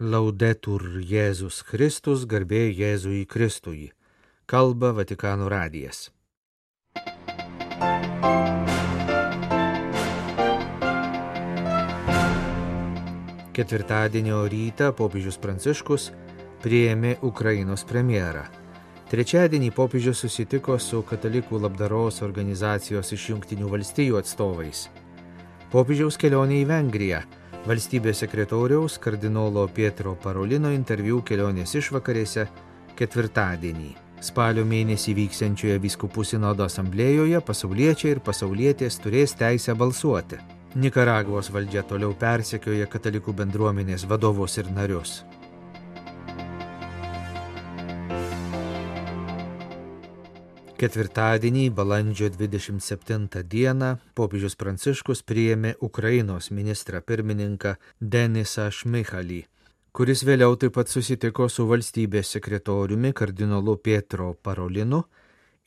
Laudetur Jėzus Kristus, garbė Jėzui Kristui. Kalba Vatikano radijas. Ketvirtadienio rytą popiežius Pranciškus priėmė Ukrainos premjerą. Trečiadienį popiežius susitiko su katalikų labdaros organizacijos iš Junktinių valstijų atstovais. Popiežiaus kelionė į Vengriją valstybės sekretoriaus kardinolo Pietro Parolino interviu kelionės išvakarėse ketvirtadienį. Spalio mėnesį vyksiančioje viskupų sinodo asamblėjoje pasauliečiai ir pasaulietės turės teisę balsuoti. Nikaragvos valdžia toliau persekioja katalikų bendruomenės vadovus ir narius. Ketvirtadienį, balandžio 27 dieną, popiežius Pranciškus priėmė Ukrainos ministrą pirmininką Denisą Šmichalį, kuris vėliau taip pat susitiko su valstybės sekretoriumi kardinolu Pietro Parolinu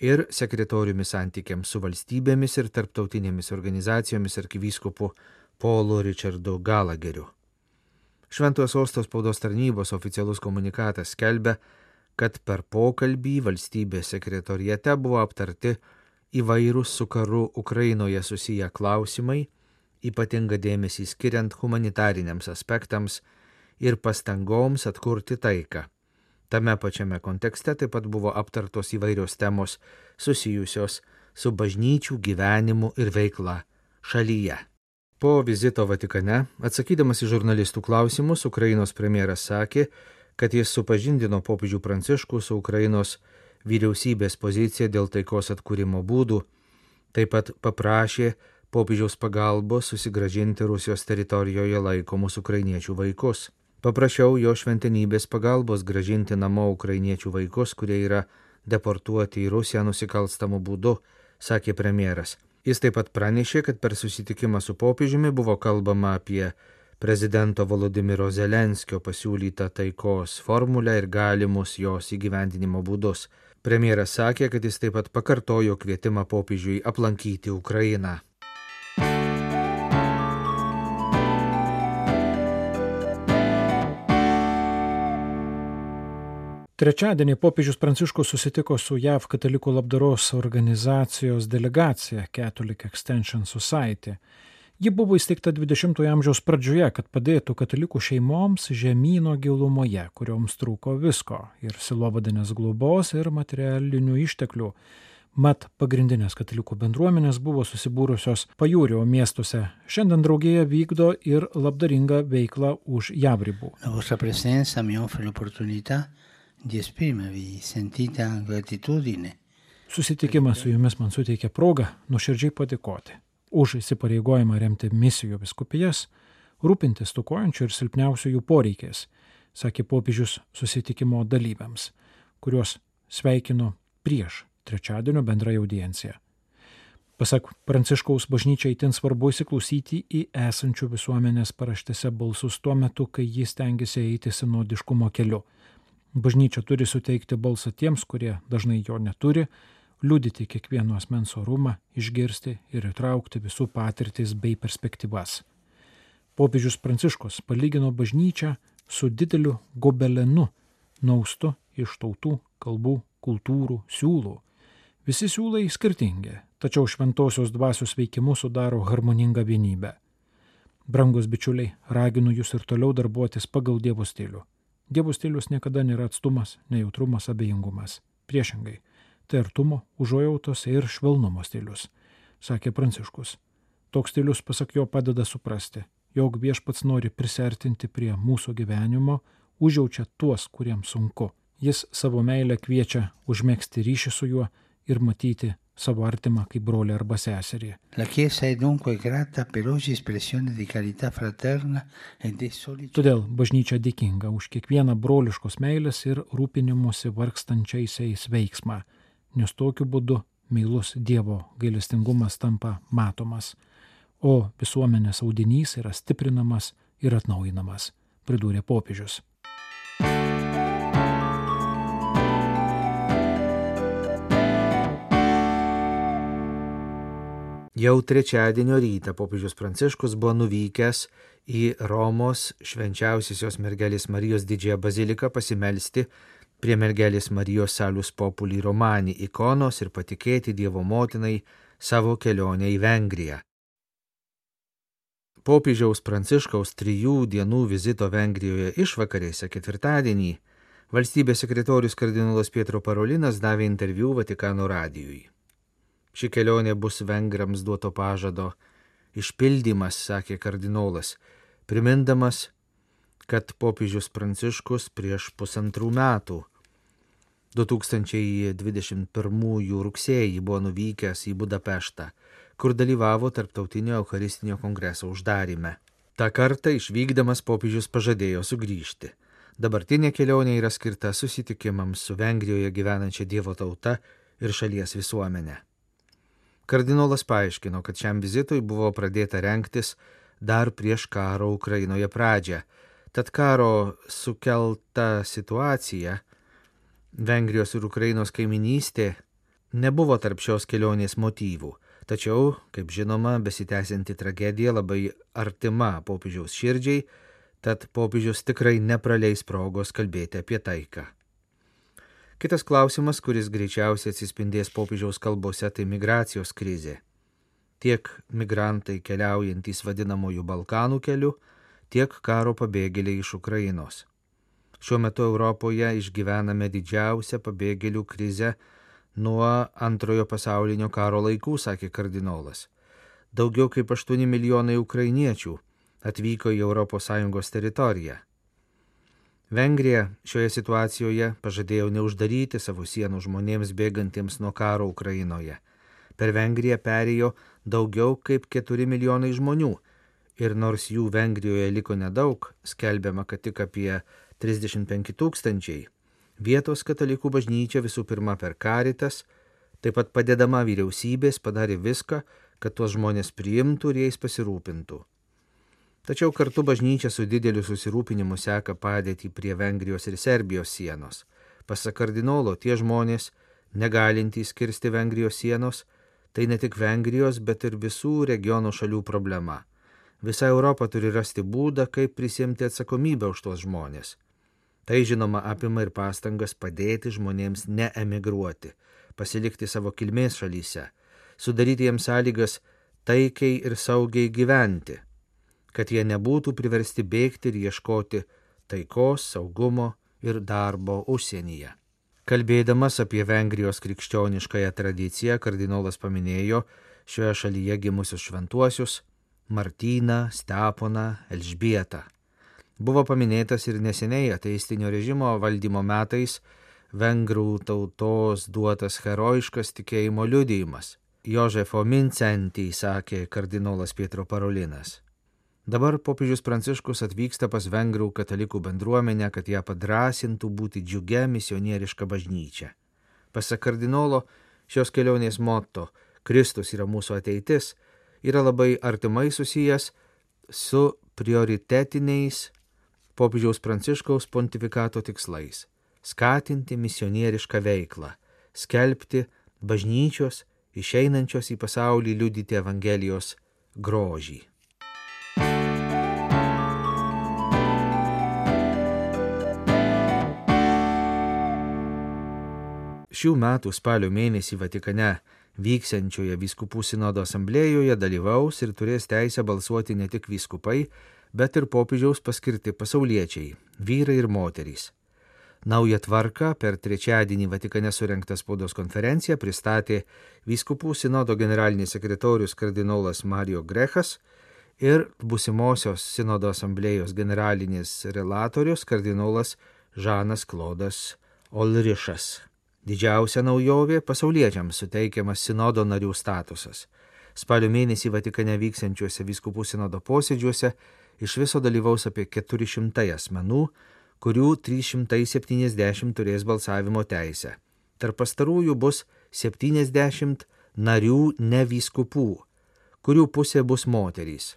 ir sekretoriumi santykiams su valstybėmis ir tarptautinėmis organizacijomis arkivyskupu Polu Richardu Galageriu. Šventojo sostos spaudos tarnybos oficialus komunikatas skelbia, kad per pokalbį valstybės sekretorijate buvo aptarti įvairūs su karu Ukrainoje susiję klausimai, ypatinga dėmesį skiriant humanitariniams aspektams ir pastangoms atkurti taiką. Tame pačiame kontekste taip pat buvo aptartos įvairios temos susijusios su bažnyčių gyvenimu ir veikla šalyje. Po vizito Vatikane, atsakydamas į žurnalistų klausimus, Ukrainos premjeras sakė, kad jis supažindino popiežių Pranciškų su Ukrainos vyriausybės pozicija dėl taikos atkūrimo būdų, taip pat paprašė popiežiaus pagalbos susigražinti Rusijos teritorijoje laikomus ukrainiečių vaikus. Paprašiau jo šventenybės pagalbos gražinti namo ukrainiečių vaikus, kurie yra deportuoti į Rusiją nusikalstamų būdų, sakė premjeras. Jis taip pat pranešė, kad per susitikimą su popiežiumi buvo kalbama apie prezidento Volodymyro Zelenskio pasiūlytą taikos formulę ir galimus jos įgyvendinimo būdus. Premjeras sakė, kad jis taip pat pakartojo kvietimą popiežiui aplankyti Ukrainą. Trečiadienį popiežius Pranciškus susitiko su JAV katalikų labdaros organizacijos delegacija Catholic Extension Society Ji buvo įsteigta 20-ojo amžiaus pradžioje, kad padėtų katalikų šeimoms žemynų gilumoje, kurioms trūko visko - ir silovadinės globos, ir materialinių išteklių. Mat pagrindinės katalikų bendruomenės buvo susibūrusios pajūrio miestuose. Šiandien draugėje vykdo ir labdaringą veiklą už jav ribų. Susitikimas su jumis man suteikia progą nuoširdžiai padėkoti už įsipareigojimą remti misijų viskupijas, rūpintis tukojančių ir silpniausių jų poreikiais, sakė popiežius susitikimo dalyviams, kuriuos sveikino prieš trečiadienio bendrąją audienciją. Pasak Pranciškaus bažnyčia įtin svarbu įsiklausyti į esančių visuomenės paraštėse balsus tuo metu, kai jis tengiasi eiti sinodiškumo keliu. Bažnyčia turi suteikti balsą tiems, kurie dažnai jo neturi, liudyti kiekvieno asmens orumą, išgirsti ir įtraukti visų patirtis bei perspektyvas. Popiežius Pranciškus palygino bažnyčią su dideliu gobelenu, naustu iš tautų, kalbų, kultūrų, siūlų. Visi siūlai skirtingi, tačiau šventosios dvasios veikimu sudaro harmoningą vienybę. Brangus bičiuliai, raginu jūs ir toliau darbuotis pagal Dievo stilių. Dievo stilius niekada nėra atstumas, nejautrumas, abejingumas. Priešingai, tai artumo, užuojautos ir švelnumo stilius, sakė Pranciškus. Toks stilius, pasak jo, padeda suprasti, jog viešpats nori prisertinti prie mūsų gyvenimo, užjaučia tuos, kuriems sunku. Jis savo meilę kviečia užmėgsti ryšį su juo ir matyti savo artimą kaip brolį arba seserį. E Todėl bažnyčia dėkinga už kiekvieną broliškos meilės ir rūpinimuose vargstančiaisiais veiksmą nes tokiu būdu meilus Dievo gailestingumas tampa matomas, o visuomenės audinys yra stiprinamas ir atnaujinamas, pridūrė popiežius. Jau trečiadienio rytą popiežius Pranciškus buvo nuvykęs į Romos švenčiausiosios mergelės Marijos didžiąją baziliką pasimelsti prie mergelės Marijos Salus Populi Romani ikonos ir patikėti Dievo motinai savo kelionę į Vengriją. Popiežiaus Pranciškaus trijų dienų vizito Vengrijoje išvakarėse ketvirtadienį valstybės sekretorius kardinolas Pietro Parolinas davė interviu Vatikano radijui. Ši kelionė bus vengrams duoto pažado išpildymas, sakė kardinolas, primindamas, kad popiežius Pranciškus prieš pusantrų metų 2021 rugsėjį buvo nuvykęs į Budapeštą, kur dalyvavo Tarptautinio Eucharistinio kongreso uždarime. Ta kartą išvykdamas popiežius pažadėjo sugrįžti. Dabartinė kelionė yra skirta susitikimams su Vengrijoje gyvenančia Dievo tauta ir šalies visuomenė. Kardinolas paaiškino, kad šiam vizitui buvo pradėta renktis dar prieš karo Ukrainoje pradžią, tad karo sukelta situacija Vengrijos ir Ukrainos kaiminystė nebuvo tarp šios kelionės motyvų, tačiau, kaip žinoma, besitęsianti tragedija labai artima popiežiaus širdžiai, tad popiežius tikrai nepraleis progos kalbėti apie taiką. Kitas klausimas, kuris greičiausiai atsispindės popiežiaus kalbose, tai migracijos krizė. Tiek migrantai keliaujantys vadinamojų Balkanų keliu, tiek karo pabėgėliai iš Ukrainos. Šiuo metu Europoje išgyvename didžiausią pabėgėlių krizę nuo antrojo pasaulinio karo laikų, sakė kardinolas. Daugiau kaip 8 milijonai ukrainiečių atvyko į ES teritoriją. Vengrija šioje situacijoje pažadėjo neuždaryti savo sienų žmonėms bėgantiems nuo karo Ukrainoje. Per Vengriją perėjo daugiau kaip 4 milijonai žmonių ir nors jų Vengrijoje liko nedaug, skelbiama, kad tik apie 35 tūkstančiai. Vietos katalikų bažnyčia visų pirma per karitas, taip pat padedama vyriausybės padarė viską, kad tuos žmonės priimtų ir jais pasirūpintų. Tačiau kartu bažnyčia su dideliu susirūpinimu seka padėtį prie Vengrijos ir Serbijos sienos. Pasak kardinolo, tie žmonės, negalintys kirsti Vengrijos sienos, tai ne tik Vengrijos, bet ir visų regiono šalių problema. Visa Europa turi rasti būdą, kaip prisimti atsakomybę už tuos žmonės. Tai žinoma apima ir pastangas padėti žmonėms neemigruoti, pasilikti savo kilmės šalyse, sudaryti jiems sąlygas taikiai ir saugiai gyventi, kad jie nebūtų priversti bėgti ir ieškoti taikos, saugumo ir darbo užsienyje. Kalbėdamas apie Vengrijos krikščioniškąją tradiciją, kardinolas paminėjo šioje šalyje gimusius šventuosius Martyną, Steponą, Elžbietą. Buvo paminėtas ir neseniai ateistinio režimo valdymo metais vengrų tautos duotas herojiškas tikėjimo liudijimas. Jožefo Mincentį, sakė kardinolas Pietro Parolinas. Dabar popiežius Pranciškus atvyksta pas vengrų katalikų bendruomenę, kad ją padrasintų būti džiugia misionieriška bažnyčia. Pasak kardinolo, šios kelionės moto Kristus yra mūsų ateitis yra labai artimai susijęs su prioritetiniais popiežiaus Pranciškaus pontifikato tikslais - skatinti misionierišką veiklą, skelbti bažnyčios išeinančios į pasaulį liudyti Evangelijos grožį. Šių metų spalio mėnesį Vatikane vyksiančioje vyskupų sinodo asamblėjoje dalyvaus ir turės teisę balsuoti ne tik vyskupai, bet ir popiežiaus paskirti pasauliečiai - vyrai ir moterys. Naują tvarką per trečiadienį Vatikane surinkta spaudos konferencija pristatė Vyskupų sinodo generalinis sekretorius kardinolas Mario Grechas ir busimosios sinodo asamblėjos generalinis relatorius kardinolas Žanas Klodas Olrišas. Didžiausia naujovė - pasauliečiams suteikiamas sinodo narių statusas. Spalio mėnesį Vatikane vyksiančiuose vyskupų sinodo posėdžiuose iš viso dalyvaus apie 400 asmenų, kurių 370 turės balsavimo teisę. Tarp pastarųjų bus 70 narių nevyskupų, kurių pusė bus moterys.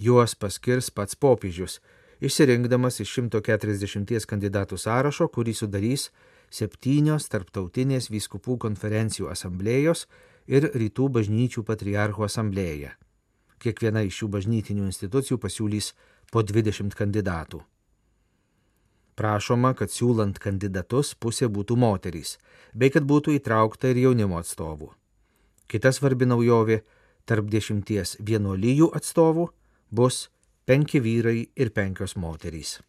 Juos paskirs pats popiežius, išsirinkdamas iš 140 kandidatų sąrašo, kurį sudarys septynios tarptautinės vyskupų konferencijų asamblėjos ir rytų bažnyčių patriarchų asamblėja kiekviena iš šių bažnytinių institucijų pasiūlys po 20 kandidatų. Prašoma, kad siūlant kandidatus pusė būtų moterys, bei kad būtų įtraukta ir jaunimo atstovų. Kita svarbi naujovė - tarp dešimties vienuolyjų atstovų bus penki vyrai ir penkios moterys.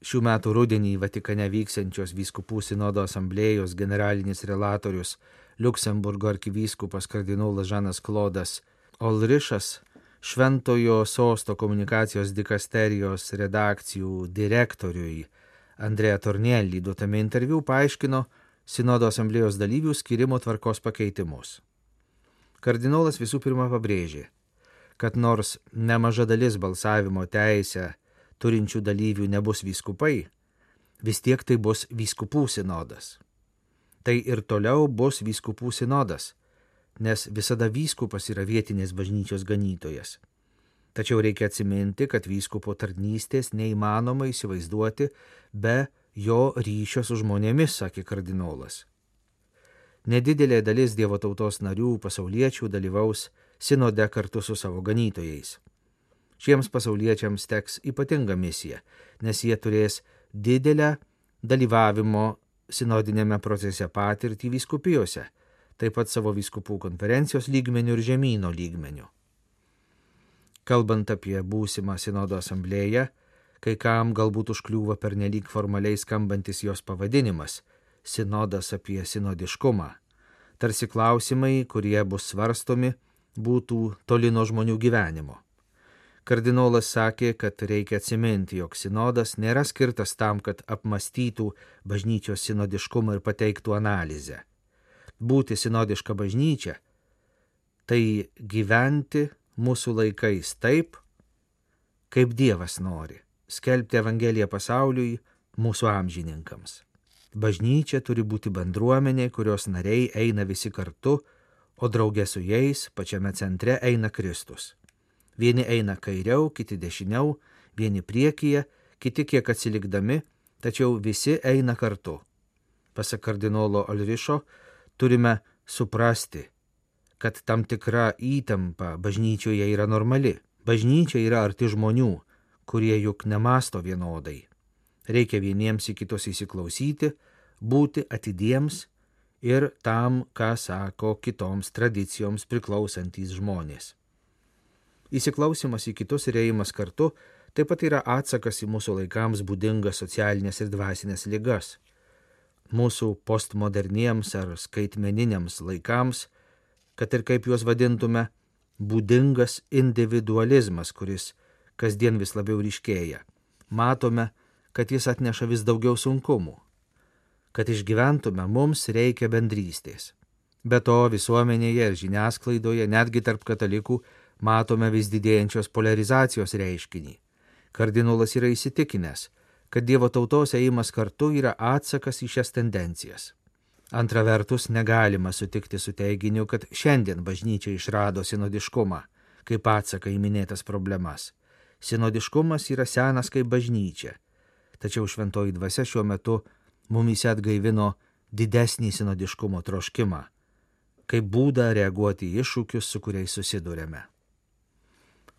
Šių metų rudenį Vatikane vyksiančios vyskupų sinodo asamblėjos generalinis relatorius Luksemburgo arkivyskupas kardinolas Žanas Klodas Olrišas Šventojo sosto komunikacijos dikasterijos redakcijų direktoriui Andrėja Tornelį duotame interviu paaiškino sinodo asamblėjos dalyvių skirimo tvarkos pakeitimus. Kardinolas visų pirma pabrėžė, kad nors nemaža dalis balsavimo teisę turinčių dalyvių nebus vyskupai, vis tiek tai bus vyskupų sinodas. Tai ir toliau bus vyskupų sinodas, nes visada vyskupas yra vietinės bažnyčios ganytojas. Tačiau reikia atsiminti, kad vyskupo tarnystės neįmanoma įsivaizduoti be jo ryšio su žmonėmis, sakė kardinolas. Nedidelė dalis Dievo tautos narių pasauliečių dalyvaus sinode kartu su savo ganytojais. Šiems pasauliečiams teks ypatinga misija, nes jie turės didelę dalyvavimo sinodinėme procese patirtį vyskupijose taip pat savo vyskupų konferencijos lygmenių ir žemynų lygmenių. Kalbant apie būsimą sinodo asamblėją, kai kam galbūt užkliūva pernelyg formaliai skambantis jos pavadinimas - sinodas apie sinodiškumą. Tarsi klausimai, kurie bus svarstomi, būtų toli nuo žmonių gyvenimo. Kardinolas sakė, kad reikia atsiminti, jog sinodas nėra skirtas tam, kad apmastytų bažnyčios sinodiškumą ir pateiktų analizę būti sinodiška bažnyčia, tai gyventi mūsų laikais taip, kaip Dievas nori, skelbti Evangeliją pasauliui, mūsų amžininkams. Bažnyčia turi būti bendruomenė, kurios nariai eina visi kartu, o draugė su jais pačiame centre eina Kristus. Vieni eina kairiau, kiti dešiniau, vieni priekyje, kiti kiek atsilikdami, tačiau visi eina kartu. Pasak kardinolo Olrišo, turime suprasti, kad tam tikra įtampa bažnyčioje yra normali. Bažnyčia yra arti žmonių, kurie juk nemasto vienodai. Reikia vieniems į kitus įsiklausyti, būti atidiems ir tam, ką sako kitoms tradicijoms priklausantys žmonės. Įsiklausimas į kitus ir ėjimas kartu taip pat yra atsakas į mūsų laikams būdingas socialinės ir dvasinės ligas mūsų postmoderniems ar skaitmeniniams laikams, kad ir kaip juos vadintume, būdingas individualizmas, kuris kasdien vis labiau ryškėja. Matome, kad jis atneša vis daugiau sunkumų. Kad išgyventume, mums reikia bendrystės. Be to visuomenėje ir žiniasklaidoje, netgi tarp katalikų, matome vis didėjančios polarizacijos reiškinį. Kardinolas yra įsitikinęs, kad Dievo tautos ėjimas kartu yra atsakas į šias tendencijas. Antra vertus, negalima sutikti su teiginiu, kad šiandien bažnyčia išrado sinodiškumą kaip atsaką į minėtas problemas. Sinodiškumas yra senas kaip bažnyčia, tačiau šventoji dvasia šiuo metu mumise atgaivino didesnį sinodiškumo troškimą, kaip būdą reaguoti į iššūkius, su kuriais susidurėme.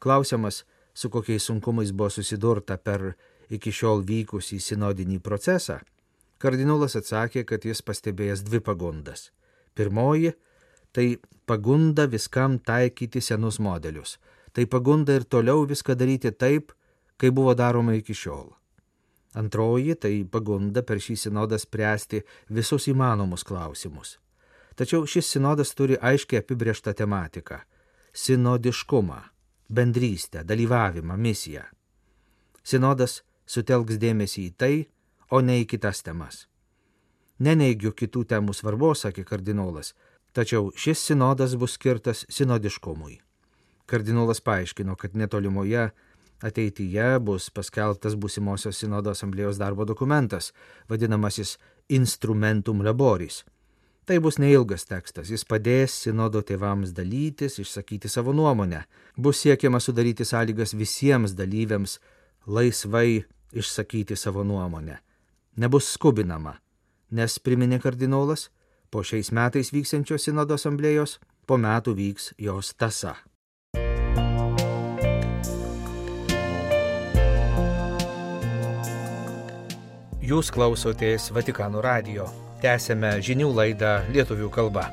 Klausimas, su kokiais sunkumais buvo susidurta per iki šiol vykusį sinodinį procesą, kardinolas atsakė, kad jis pastebėjęs dvi pagundas. Pirmoji - tai pagunda viskam taikyti senus modelius. Tai pagunda ir toliau viską daryti taip, kaip buvo daroma iki šiol. Antroji - tai pagunda per šį sinodą spręsti visus įmanomus klausimus. Tačiau šis sinodas turi aiškiai apibrieštą tematiką - sinodiškumą, bendrystę, dalyvavimą, misiją. Sinodas sutelks dėmesį į tai, o ne į kitas temas. Neneigiu kitų temų svarbos, sakė kardinolas, tačiau šis sinodas bus skirtas sinodiškumui. Kardinolas paaiškino, kad netolimoje ateityje bus paskelbtas būsimosios sinodo asamblėjos darbo dokumentas, vadinamasis Instrumentum Laboris. Tai bus neilgas tekstas, jis padės sinodo tėvams dalytis, išsakyti savo nuomonę. Bus siekiama sudaryti sąlygas visiems dalyviams laisvai išsakyti savo nuomonę. Nebus skubinama, nes, priminė kardinolas, po šiais metais vyksiančios sinodo asamblėjos, po metų vyks jos tasa. Jūs klausotės Vatikano radio. Tęsėme žinių laidą lietuvių kalba.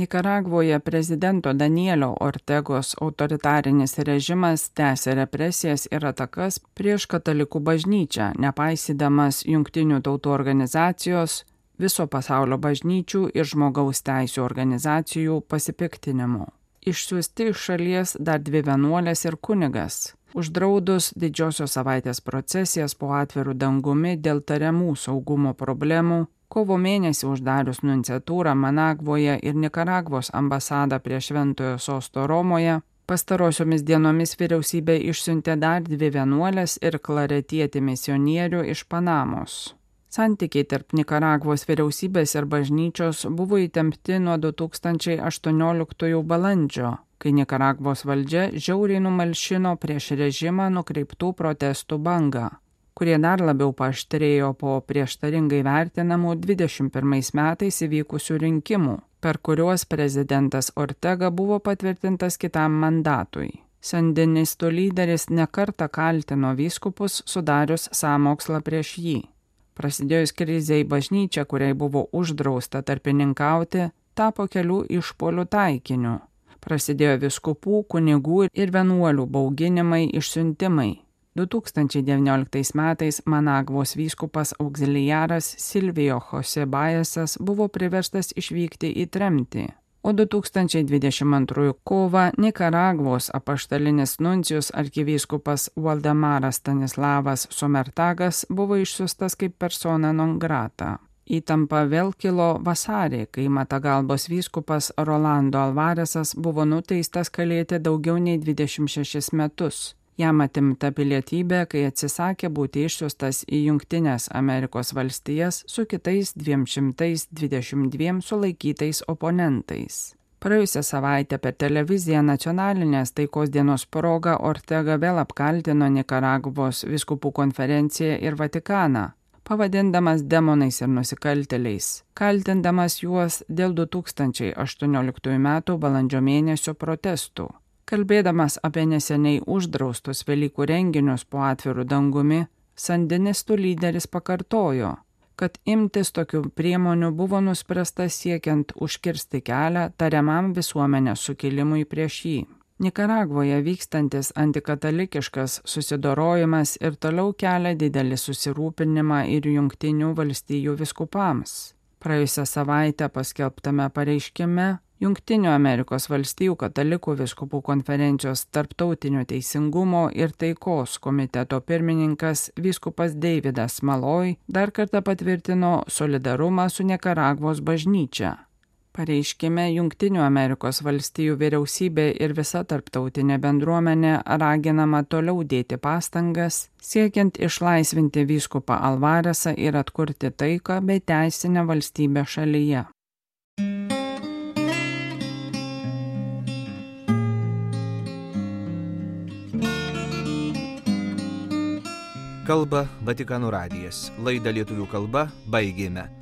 Nikaragvoje prezidento Danielio Ortegos autoritarinis režimas tęsė represijas ir atakas prieš katalikų bažnyčią, nepaisydamas jungtinių tautų organizacijos, viso pasaulio bažnyčių ir žmogaus teisų organizacijų pasipiktinimų. Išsiųsti iš šalies dar dvi vienuolės ir kunigas, uždraudus didžiosios savaitės procesijas po atvirų dangumi dėl tariamų saugumo problemų, kovo mėnesį uždarius nunciatūrą Managvoje ir Nikaragvos ambasadą prie Šventojo sosto Romoje, pastarosiomis dienomis vyriausybė išsiuntė dar dvi vienuolės ir klaretietį misionierių iš Panamos. Santykiai tarp Nikaragvos vyriausybės ir bažnyčios buvo įtempti nuo 2018 balandžio, kai Nikaragvos valdžia žiauriai numalšino prieš režimą nukreiptų protestų bangą, kurie dar labiau paštrėjo po prieštaringai vertinamų 21 metais įvykusių rinkimų, per kuriuos prezidentas Ortega buvo patvirtintas kitam mandatui. Sandinistų lyderis nekarta kaltino vyskupus sudarius sąmokslą prieš jį. Prasidėjus kriziai bažnyčia, kuriai buvo uždrausta tarpininkauti, tapo kelių išpolių taikiniu. Prasidėjo viskupų, kunigų ir vienuolių bauginimai, išsiuntimai. 2019 metais Managvos vyskupas auxiliaras Silvijo Jose Bajesas buvo priverstas išvykti į tremtį o 2022 kovą Nikaragvos apaštalinis nuncijus arkivyskupas Valdemaras Stanislavas Sumertagas buvo išsiustas kaip persona non grata. Įtampa vėl kilo vasarį, kai Matagalbos vyskupas Rolando Alvaresas buvo nuteistas kalėti daugiau nei 26 metus Jam atimta pilietybė, kai atsisakė būti išsiustas į Junktinės Amerikos valstijas su kitais 222 sulaikytais oponentais. Praėjusią savaitę per televiziją nacionalinės taikos dienos proga Ortega vėl apkaltino Nikaragvos viskupų konferenciją ir Vatikaną, pavadindamas demonais ir nusikalteliais, kaltindamas juos dėl 2018 m. balandžio mėnesio protestų. Kalbėdamas apie neseniai uždraustus Velykų renginius po atvirų dangumi, sandinistų lyderis pakartojo, kad imtis tokių priemonių buvo nuspręsta siekiant užkirsti kelią tariamam visuomenės sukilimui prieš jį. Nikaragvoje vykstantis antikatalikiškas susidorojimas ir toliau kelia didelį susirūpinimą ir jungtinių valstijų viskupams. Praėjusią savaitę paskelbtame pareiškime Junktinių Amerikos valstijų katalikų viskupų konferencijos tarptautinio teisingumo ir taikos komiteto pirmininkas vyskupas Davidas Maloj dar kartą patvirtino solidarumą su Nikaragvos bažnyčia. Pareiškime Junktinių Amerikos valstijų vyriausybė ir visa tarptautinė bendruomenė raginama toliau dėti pastangas, siekiant išlaisvinti vyskupą Alvaresą ir atkurti taiką bei teisinę valstybę šalyje. Kalba Vatikano radijas. Laidą lietuvių kalba baigėme.